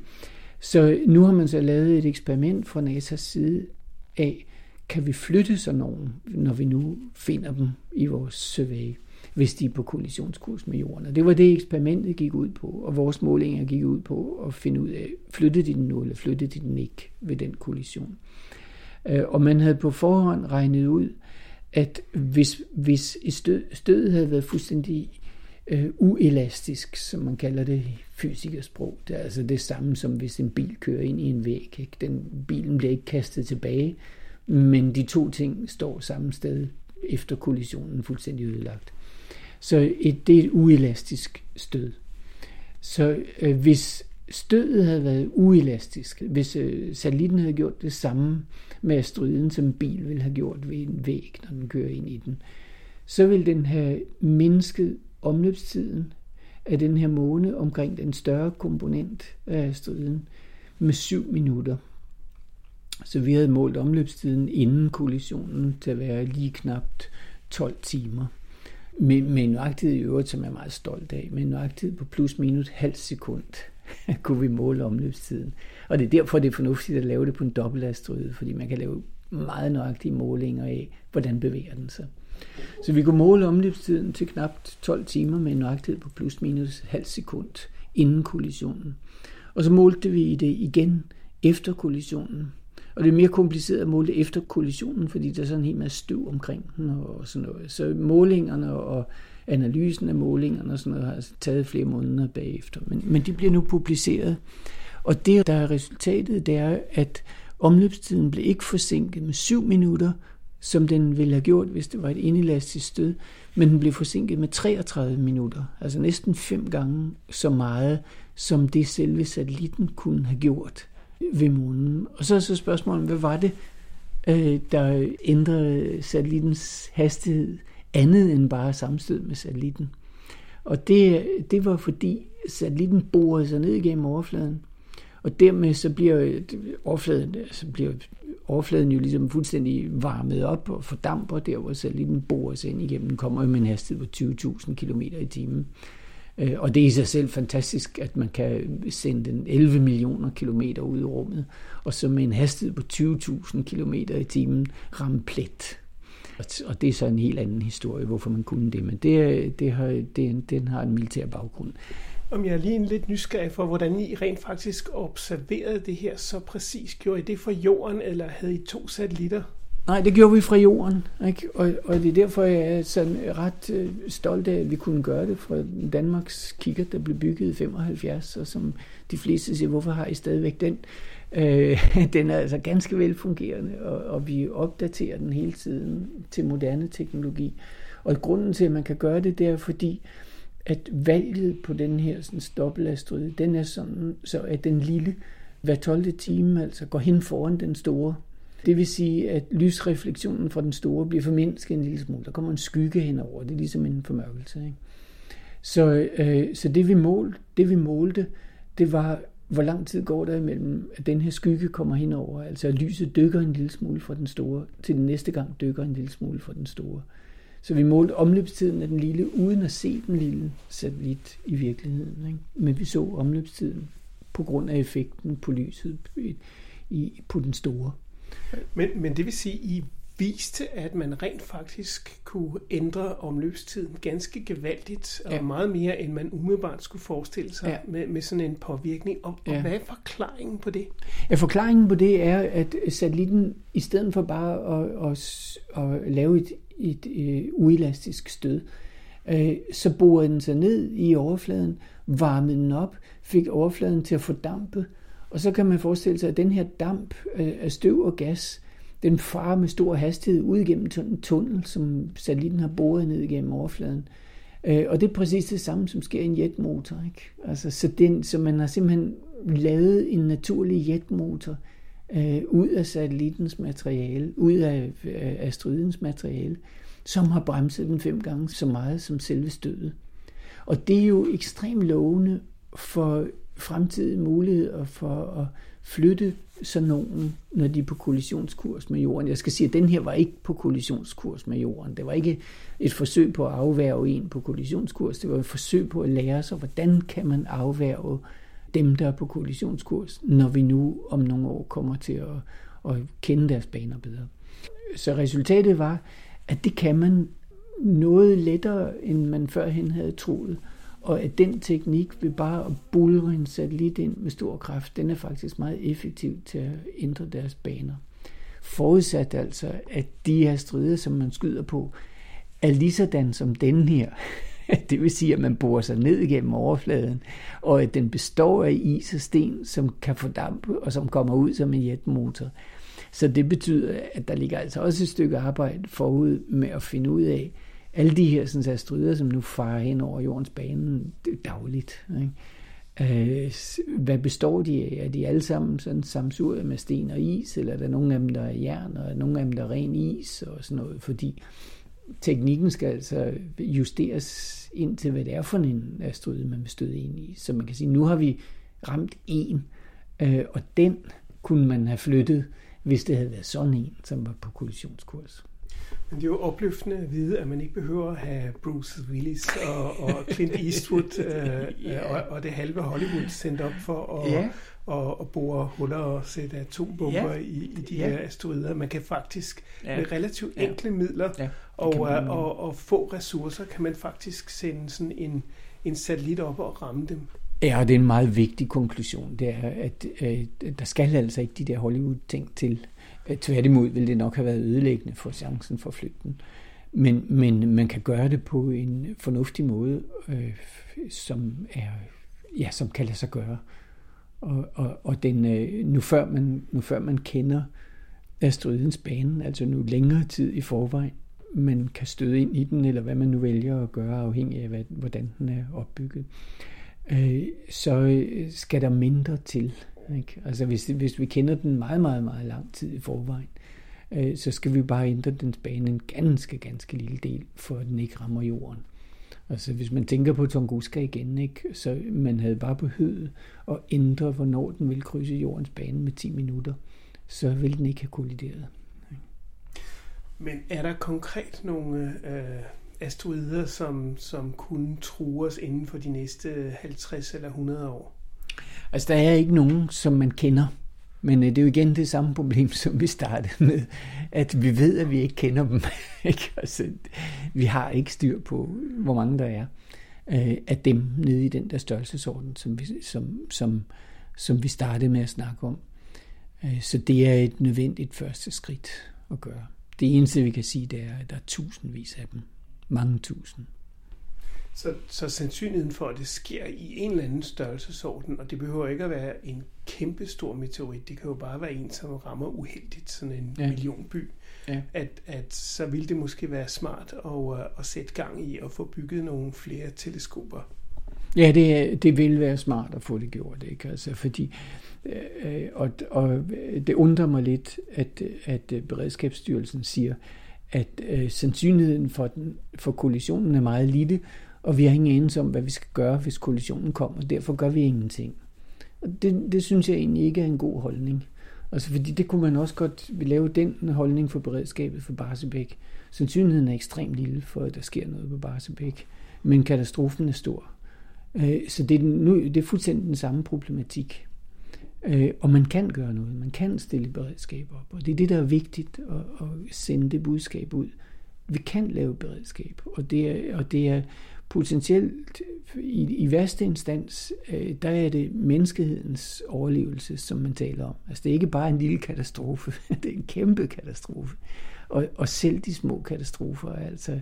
Så nu har man så lavet et eksperiment fra NASA's side af, kan vi flytte sådan nogen, når vi nu finder dem i vores survey, hvis de er på kollisionskurs med jorden. Og det var det, eksperimentet gik ud på, og vores målinger gik ud på at finde ud af, flyttede de den nu, eller flyttede de den ikke ved den kollision. Øh, og man havde på forhånd regnet ud, at hvis, hvis stød, stødet havde været fuldstændig øh, uelastisk, som man kalder det i fysikersprog, det er altså det samme som hvis en bil kører ind i en væg. Ikke? Den, bilen bliver ikke kastet tilbage, men de to ting står samme sted efter kollisionen fuldstændig ødelagt. Så et, det er et uelastisk stød. Så øh, hvis stødet havde været uelastisk, hvis øh, satellitten havde gjort det samme med asteroiden, som en bil ville have gjort ved en væg, når den kører ind i den, så vil den have mindsket omløbstiden af den her måne omkring den større komponent af asteroiden med 7 minutter. Så vi havde målt omløbstiden inden kollisionen til at være lige knapt 12 timer. Med, med en nøjagtighed i øvrigt, som jeg er meget stolt af, med en nøjagtighed på plus minus halv sekund kunne vi måle omløbstiden. Og det er derfor, det er fornuftigt at lave det på en dobbeltasteroide, fordi man kan lave meget nøjagtige målinger af, hvordan bevæger den sig. Så vi kunne måle omløbstiden til knap 12 timer med en nøjagtighed på plus minus halv sekund inden kollisionen. Og så målte vi det igen efter kollisionen. Og det er mere kompliceret at måle efter kollisionen, fordi der er sådan en hel masse støv omkring den og sådan noget. Så målingerne og analysen af målingerne og sådan noget har altså taget flere måneder bagefter. Men, men de bliver nu publiceret. Og det, der er resultatet, det er, at omløbstiden blev ikke forsinket med 7 minutter, som den ville have gjort, hvis det var et inelastisk stød, men den blev forsinket med 33 minutter, altså næsten fem gange så meget, som det selve satellitten kunne have gjort ved månen. Og så er så spørgsmålet, hvad var det, øh, der ændrede satellittens hastighed andet end bare sammenstød med satellitten. Og det, det var fordi satellitten borede sig ned igennem overfladen, og dermed så bliver overfladen, så bliver overfladen jo ligesom fuldstændig varmet op og fordamper der, hvor satellitten borer sig ind igennem. Den kommer med en hastighed på 20.000 km i timen. Øh, og det er i sig selv fantastisk, at man kan sende den 11 millioner kilometer ud i rummet, og så med en hastighed på 20.000 km i timen ramme plet. Og det er så en helt anden historie, hvorfor man kunne det, men det, det har, det, den har en militær baggrund. Om jeg er lige en lidt nysgerrig for, hvordan I rent faktisk observerede det her så præcis. Gjorde I det fra jorden, eller havde I to satellitter? Nej, det gjorde vi fra jorden, ikke? Og, og det er derfor, jeg er sådan ret øh, stolt af, at vi kunne gøre det fra Danmarks kigger, der blev bygget i 75, og som de fleste siger, hvorfor har I stadigvæk den? Øh, Øh, den er altså ganske velfungerende, og, og vi opdaterer den hele tiden til moderne teknologi. Og grunden til, at man kan gøre det, det er fordi, at valget på den her sådan, dobbeltasteroide, den er sådan, så at den lille hver 12. time altså går hen foran den store. Det vil sige, at lysreflektionen fra den store bliver formindsket en lille smule. Der kommer en skygge henover. Det er ligesom en formørkelse. Ikke? Så, øh, så det vi målte, det vi målte, det var hvor lang tid går der imellem, at den her skygge kommer henover, altså at lyset dykker en lille smule fra den store, til den næste gang dykker en lille smule fra den store. Så vi målte omløbstiden af den lille, uden at se den lille satellit i virkeligheden. Ikke? Men vi så omløbstiden på grund af effekten på lyset i, på den store. Men, men det vil sige, at I viste, at man rent faktisk kunne ændre omløbstiden ganske gevaldigt, og ja. meget mere, end man umiddelbart skulle forestille sig ja. med, med sådan en påvirkning. Og, ja. og hvad er forklaringen på det? Ja, forklaringen på det er, at satellitten, i stedet for bare at, at, at lave et, et, et uelastisk stød, øh, så borede den sig ned i overfladen, varmede den op, fik overfladen til at fordampe, og så kan man forestille sig, at den her damp af støv og gas, den farer med stor hastighed ud igennem en tunnel, som satellitten har boret ned igennem overfladen. Øh, og det er præcis det samme, som sker i en jetmotor. Ikke? Altså, så, den, så man har simpelthen lavet en naturlig jetmotor øh, ud af satellittens materiale, ud af øh, asteroidens materiale, som har bremset den fem gange så meget som selve stødet. Og det er jo ekstremt lovende for fremtidige muligheder for at flytte sådan nogen, når de er på kollisionskurs med jorden. Jeg skal sige, at den her var ikke på kollisionskurs med jorden. Det var ikke et forsøg på at afværge en på kollisionskurs. Det var et forsøg på at lære sig, hvordan kan man afværge dem, der er på kollisionskurs, når vi nu om nogle år kommer til at, at kende deres baner bedre. Så resultatet var, at det kan man noget lettere, end man førhen havde troet. Og at den teknik ved bare at bulre en satellit ind med stor kraft, den er faktisk meget effektiv til at ændre deres baner. Forudsat altså, at de her strider, som man skyder på, er lige sådan som den her. Det vil sige, at man borer sig ned igennem overfladen, og at den består af is og sten, som kan fordampe og som kommer ud som en jetmotor. Så det betyder, at der ligger altså også et stykke arbejde forud med at finde ud af, alle de her sådan, asteroider, som nu farer hen over jordens bane dagligt. Ikke? Øh, hvad består de af? Er de alle sammen sådan samsuret med sten og is, eller er der nogle af dem, der er jern, og er der nogle af dem, der er ren is og sådan noget? Fordi teknikken skal altså justeres ind til, hvad det er for en asteroide, man vil støde ind i. Så man kan sige, nu har vi ramt en, øh, og den kunne man have flyttet, hvis det havde været sådan en, som var på kollisionskurs. Men det er jo opløftende at vide, at man ikke behøver at have Bruce Willis og, og Clint Eastwood øh, yeah. og, og det halve Hollywood sendt op for at, yeah. og, og bore huller og sætte atombomber yeah. i, i de yeah. her asteroider. Man kan faktisk yeah. med relativt enkle yeah. midler yeah. og, og, og, og få ressourcer, kan man faktisk sende sådan en, en satellit op og ramme dem. Ja, og det er en meget vigtig konklusion. Det er, at øh, der skal altså ikke de der Hollywood-ting til. Øh, tværtimod ville det nok have været ødelæggende for chancen for flygten. Men, men man kan gøre det på en fornuftig måde, øh, som, er, ja, som kan lade sig gøre. Og, og, og den, øh, nu, før man, nu før man kender asteroidens bane, altså nu længere tid i forvejen, man kan støde ind i den, eller hvad man nu vælger at gøre, afhængig af, hvad, hvordan den er opbygget, øh, så øh, skal der mindre til ikke? Altså hvis, hvis vi kender den meget, meget, meget lang tid i forvejen, øh, så skal vi bare ændre dens bane en ganske, ganske lille del, for at den ikke rammer jorden. Altså hvis man tænker på Tunguska igen, ikke? så man havde bare behøvet at ændre, hvornår den ville krydse jordens bane med 10 minutter, så ville den ikke have kollideret. Men er der konkret nogle øh, asteroider, som, som kunne true os inden for de næste 50 eller 100 år? Altså, der er ikke nogen, som man kender. Men øh, det er jo igen det samme problem, som vi startede med, at vi ved, at vi ikke kender dem. ikke? Altså, vi har ikke styr på, hvor mange der er øh, af dem nede i den der størrelsesorden, som vi, som, som, som vi startede med at snakke om. Øh, så det er et nødvendigt første skridt at gøre. Det eneste, vi kan sige, det er, at der er tusindvis af dem. Mange tusind. Så, så sandsynligheden for, at det sker i en eller anden størrelsesorden, og det behøver ikke at være en kæmpe stor meteorit, det kan jo bare være en, som rammer uheldigt, sådan en ja. millionby, ja. At, at så vil det måske være smart at, at sætte gang i at få bygget nogle flere teleskoper. Ja, det, det vil være smart at få det gjort, ikke? Altså, fordi, øh, og, og det undrer mig lidt, at, at Beredskabsstyrelsen siger, at øh, sandsynligheden for, den, for kollisionen er meget lille, og vi har ingen anelse om, hvad vi skal gøre, hvis kollisionen kommer. Derfor gør vi ingenting. Og det, det synes jeg egentlig ikke er en god holdning. Altså fordi det kunne man også godt lave den holdning for beredskabet for Barsebæk. Sandsynligheden er ekstremt lille for, at der sker noget på Barsebæk. Men katastrofen er stor. Øh, så det er, nu, det er fuldstændig den samme problematik. Øh, og man kan gøre noget. Man kan stille beredskab op. Og det er det, der er vigtigt at, at sende det budskab ud. Vi kan lave beredskab. Og det er, og det er potentielt i, i værste instans, øh, der er det menneskehedens overlevelse, som man taler om. Altså det er ikke bare en lille katastrofe, det er en kæmpe katastrofe. Og, og selv de små katastrofer er altså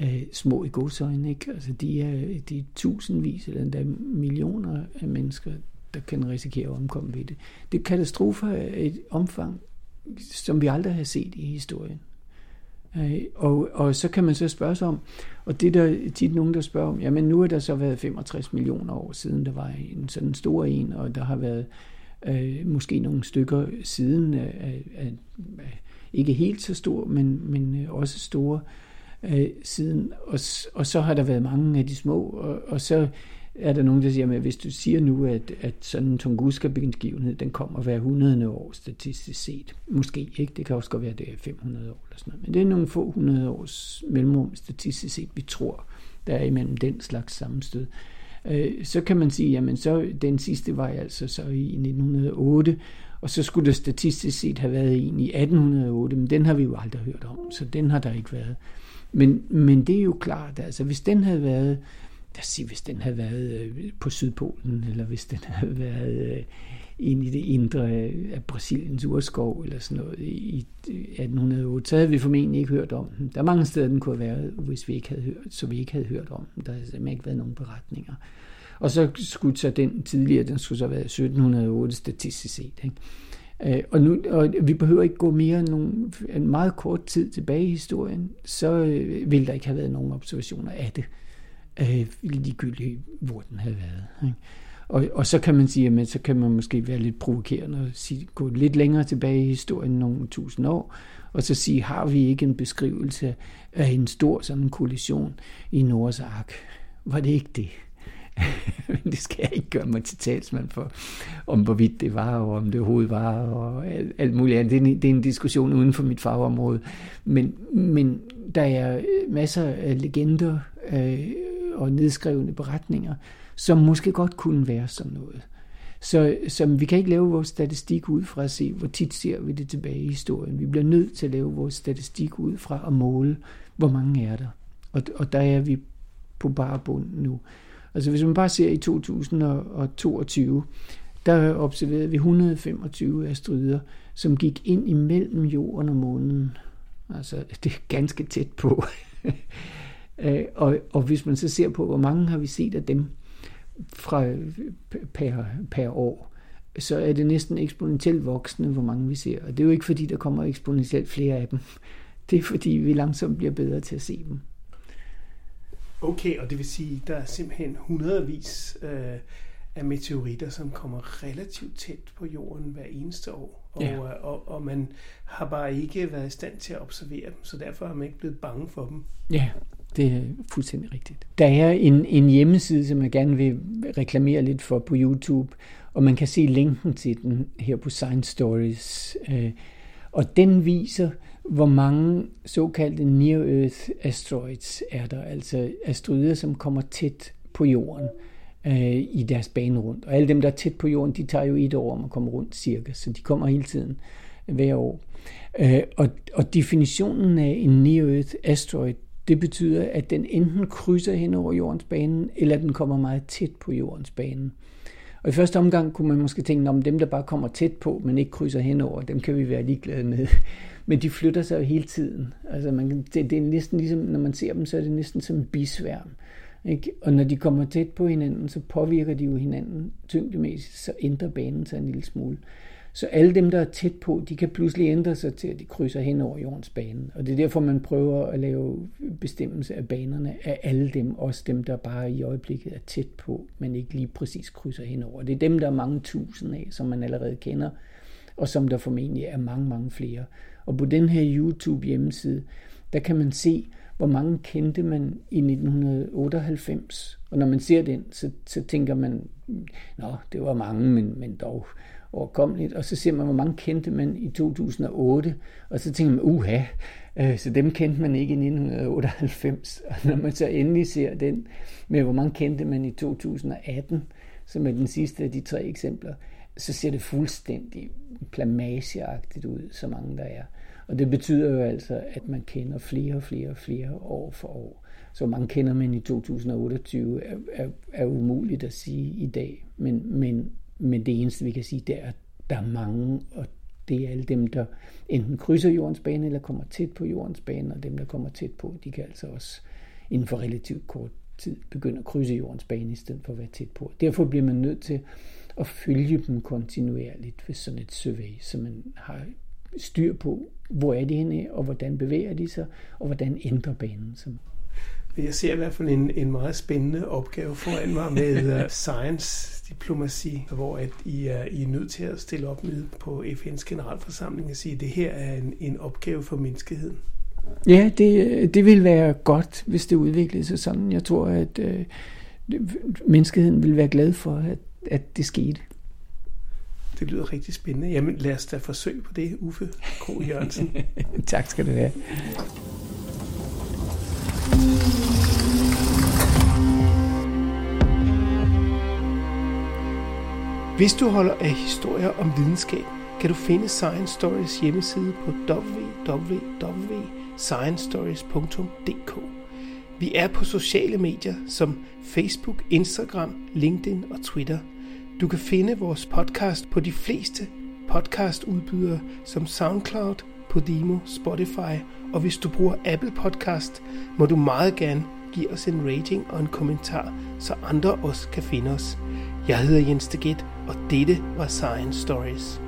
øh, små i godsøjne, ikke? Altså de er, de er tusindvis eller endda millioner af mennesker, der kan risikere at omkomme ved det. Det katastrofer er et omfang som vi aldrig har set i historien. Øh, og, og så kan man så spørge sig om, og det der tit nogen, der spørger om, jamen nu er der så været 65 millioner år siden, der var en sådan stor en, og der har været øh, måske nogle stykker siden, øh, øh, øh, øh ikke helt så stor, men, men øh, også store øh, siden, og, og så har der været mange af de små, og, og så er der nogen, der siger, at hvis du siger nu, at, at sådan en Tunguska-begivenhed, den kommer hver 100 år statistisk set. Måske ikke, det kan også godt være, at det er 500 år eller sådan noget. Men det er nogle få 100 års mellemrum statistisk set, vi tror, der er imellem den slags sammenstød. Øh, så kan man sige, jamen så den sidste var altså så i 1908, og så skulle der statistisk set have været en i 1808, men den har vi jo aldrig hørt om, så den har der ikke været. Men, men det er jo klart, altså hvis den havde været lad os sige, hvis den havde været øh, på Sydpolen, eller hvis den havde været øh, inde ind i det indre af Brasiliens urskov, eller sådan noget i 1808, så havde vi formentlig ikke hørt om den. Der er mange steder, den kunne have været, hvis vi ikke havde hørt, så vi ikke havde hørt om den. Der havde simpelthen ikke været nogen beretninger. Og så skulle så den tidligere, den skulle så have været 1708 statistisk set. Ikke? Øh, og, nu, og vi behøver ikke gå mere end nogle, en meget kort tid tilbage i historien, så vil der ikke have været nogen observationer af det øh, ligegyldigt, hvor den havde været. Ikke? Og, og så kan man sige, at så kan man måske være lidt provokerende og sige, gå lidt længere tilbage i historien, nogle tusind år, og så sige, har vi ikke en beskrivelse af en stor sådan kollision i Nords ark? Var det ikke det? Men det skal jeg ikke gøre mig til talsmand for, om hvorvidt det var, og om det overhovedet var, og alt, alt muligt andet. Det er, en, det er en diskussion uden for mit fagområde. Men, men der er masser af legender øh, og nedskrevne beretninger, som måske godt kunne være sådan noget. Så, så vi kan ikke lave vores statistik ud fra at se, hvor tit ser vi det tilbage i historien. Vi bliver nødt til at lave vores statistik ud fra at måle, hvor mange er der. Og, og der er vi på bare bund nu. Altså hvis man bare ser i 2022, der observerede vi 125 asteroider, som gik ind imellem jorden og månen. Altså det er ganske tæt på. Øh, og, og hvis man så ser på, hvor mange har vi set af dem fra per, per år, så er det næsten eksponentielt voksende, hvor mange vi ser. Og det er jo ikke fordi, der kommer eksponentielt flere af dem. Det er fordi, vi langsomt bliver bedre til at se dem. Okay, og det vil sige, at der er simpelthen hundredvis øh, af meteoritter, som kommer relativt tæt på jorden hver eneste år. Og, ja. og, øh, og, og man har bare ikke været i stand til at observere dem, så derfor har man ikke blevet bange for dem. Ja, det er fuldstændig rigtigt. Der er en, en hjemmeside, som jeg gerne vil reklamere lidt for på YouTube, og man kan se linken til den her på Science Stories. Øh, og den viser, hvor mange såkaldte near-Earth asteroids er der, altså asteroider, som kommer tæt på jorden øh, i deres bane rundt. Og alle dem, der er tæt på jorden, de tager jo et år om at komme rundt cirka, så de kommer hele tiden hver år. Øh, og, og definitionen af en near-Earth asteroid, det betyder, at den enten krydser hen over jordens bane, eller den kommer meget tæt på jordens bane. Og i første omgang kunne man måske tænke, om dem, der bare kommer tæt på, men ikke krydser hen over, dem kan vi være ligeglade med. Men de flytter sig jo hele tiden. Altså man, det, det er næsten ligesom, når man ser dem, så er det næsten som en bisværm. Ikke? Og når de kommer tæt på hinanden, så påvirker de jo hinanden tyngdemæssigt, så ændrer banen sig en lille smule. Så alle dem, der er tæt på, de kan pludselig ændre sig til, at de krydser hen over jordens bane. Og det er derfor, man prøver at lave bestemmelse af banerne af alle dem, også dem, der bare i øjeblikket er tæt på, men ikke lige præcis krydser hen over. Det er dem, der er mange tusind af, som man allerede kender, og som der formentlig er mange, mange flere. Og på den her YouTube hjemmeside, der kan man se, hvor mange kendte man i 1998. Og når man ser den, så, så tænker man, nå, det var mange, men, men dog overkommeligt. Og så ser man, hvor mange kendte man i 2008, og så tænker man, uha, øh, så dem kendte man ikke i 1998. Og når man så endelig ser den med, hvor mange kendte man i 2018, som er den sidste af de tre eksempler, så ser det fuldstændig plamageagtigt ud, så mange der er. Og det betyder jo altså, at man kender flere og flere og flere år for år. Så mange kender man i 2028 er, er, er umuligt at sige i dag. Men, men men det eneste, vi kan sige, det er, at der er mange, og det er alle dem, der enten krydser jordens bane, eller kommer tæt på jordens bane, og dem, der kommer tæt på, de kan altså også inden for relativt kort tid begynde at krydse jordens bane, i stedet for at være tæt på. Derfor bliver man nødt til at følge dem kontinuerligt ved sådan et survey, så man har styr på, hvor er de henne, og hvordan bevæger de sig, og hvordan ændrer banen sig. Jeg ser i hvert fald en, en meget spændende opgave foran mig med uh, science diplomati, hvor at I, er, I er nødt til at stille op med på FN's generalforsamling og sige, at det her er en, en opgave for menneskeheden. Ja, det, det vil være godt, hvis det udviklede sig sådan. Jeg tror, at øh, menneskeheden vil være glad for, at, at det skete. Det lyder rigtig spændende. Jamen lad os da forsøge på det, Uffe Kro Jørgensen. tak skal du have. Hvis du holder af historier om videnskab, kan du finde Science Stories hjemmeside på www.sciencestories.dk. Vi er på sociale medier som Facebook, Instagram, LinkedIn og Twitter. Du kan finde vores podcast på de fleste podcastudbydere som SoundCloud, Podimo, Spotify, og hvis du bruger Apple Podcast, må du meget gerne give os en rating og en kommentar, så andre også kan finde os. Jeg hedder Jens Deget, og dette var Science Stories.